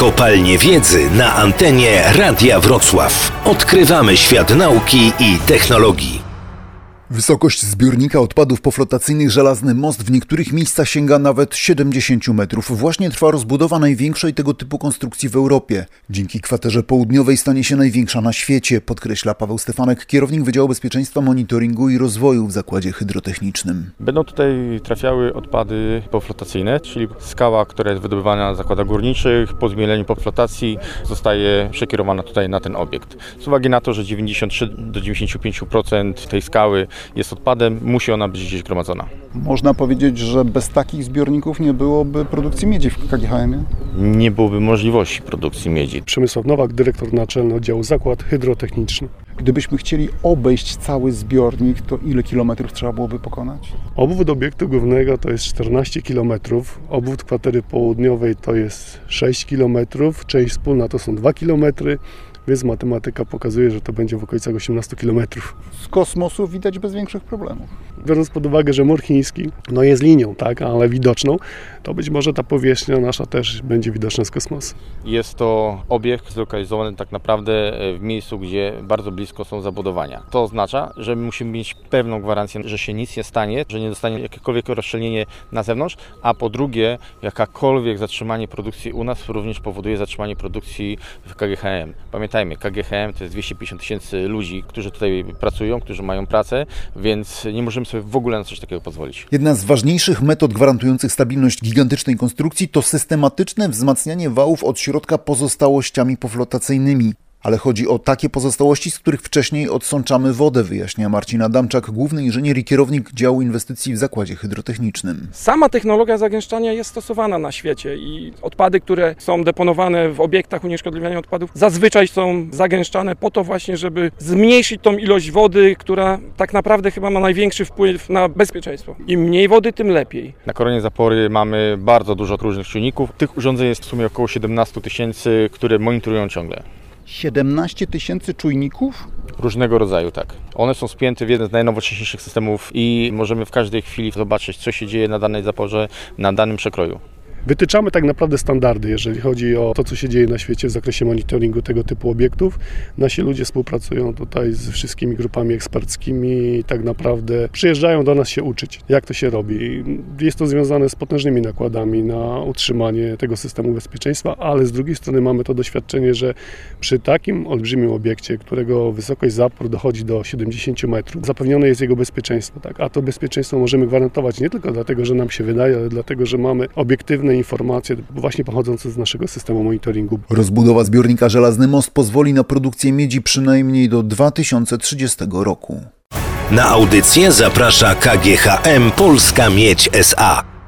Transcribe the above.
Kopalnie Wiedzy na antenie Radia Wrocław. Odkrywamy świat nauki i technologii. Wysokość zbiornika odpadów poflotacyjnych Żelazny Most w niektórych miejscach sięga nawet 70 metrów. Właśnie trwa rozbudowa największej tego typu konstrukcji w Europie. Dzięki kwaterze południowej stanie się największa na świecie, podkreśla Paweł Stefanek, kierownik Wydziału Bezpieczeństwa Monitoringu i Rozwoju w Zakładzie Hydrotechnicznym. Będą tutaj trafiały odpady poflotacyjne, czyli skała, która jest wydobywana w zakładach górniczych, po zmieleniu poflotacji zostaje przekierowana tutaj na ten obiekt. Z uwagi na to, że 93 do 95% tej skały jest odpadem, musi ona być gdzieś gromadzona. Można powiedzieć, że bez takich zbiorników nie byłoby produkcji miedzi w KGHM-ie? Nie byłoby możliwości produkcji miedzi. Przemysław Nowak, dyrektor naczelny oddziału Zakład Hydrotechniczny. Gdybyśmy chcieli obejść cały zbiornik, to ile kilometrów trzeba byłoby pokonać? Obwód obiektu głównego to jest 14 km, obwód kwatery południowej to jest 6 km, część wspólna to są 2 km, więc matematyka pokazuje, że to będzie w okolicach 18 km. Z kosmosu widać bez większych problemów. Biorąc pod uwagę, że mur chiński no jest linią, tak, ale widoczną, to być może ta powierzchnia nasza też będzie widoczna z kosmosu. Jest to obiekt zlokalizowany tak naprawdę w miejscu, gdzie bardzo blisko są zabudowania. To oznacza, że musimy mieć pewną gwarancję, że się nic nie stanie, że nie dostanie jakiekolwiek rozszczelnienie na zewnątrz, a po drugie, jakakolwiek zatrzymanie produkcji u nas również powoduje zatrzymanie produkcji w KGHM. Pamiętajmy, KGHM to jest 250 tysięcy ludzi, którzy tutaj pracują, którzy mają pracę, więc nie możemy sobie w ogóle na coś takiego pozwolić. Jedna z ważniejszych metod gwarantujących stabilność gigantycznej konstrukcji to systematyczne wzmacnianie wałów od środka pozostałościami poflotacyjnymi. Ale chodzi o takie pozostałości, z których wcześniej odsączamy wodę, wyjaśnia Marcin Adamczak, główny inżynier i kierownik działu inwestycji w Zakładzie Hydrotechnicznym. Sama technologia zagęszczania jest stosowana na świecie i odpady, które są deponowane w obiektach unieszkodliwiania odpadów, zazwyczaj są zagęszczane po to właśnie, żeby zmniejszyć tą ilość wody, która tak naprawdę chyba ma największy wpływ na bezpieczeństwo. Im mniej wody, tym lepiej. Na koronie zapory mamy bardzo dużo różnych czynników. Tych urządzeń jest w sumie około 17 tysięcy, które monitorują ciągle. 17 tysięcy czujników? Różnego rodzaju, tak. One są spięte w jeden z najnowocześniejszych systemów i możemy w każdej chwili zobaczyć, co się dzieje na danej zaporze, na danym przekroju. Wytyczamy tak naprawdę standardy, jeżeli chodzi o to, co się dzieje na świecie w zakresie monitoringu tego typu obiektów. Nasi ludzie współpracują tutaj z wszystkimi grupami eksperckimi i tak naprawdę przyjeżdżają do nas się uczyć, jak to się robi. Jest to związane z potężnymi nakładami na utrzymanie tego systemu bezpieczeństwa, ale z drugiej strony mamy to doświadczenie, że przy takim olbrzymim obiekcie, którego wysokość zapór dochodzi do 70 metrów, zapewnione jest jego bezpieczeństwo. Tak? A to bezpieczeństwo możemy gwarantować nie tylko dlatego, że nam się wydaje, ale dlatego, że mamy obiektywne informacje właśnie pochodzące z naszego systemu monitoringu. Rozbudowa zbiornika Żelazny Most pozwoli na produkcję miedzi przynajmniej do 2030 roku. Na audycję zaprasza KGHM Polska Miedź SA.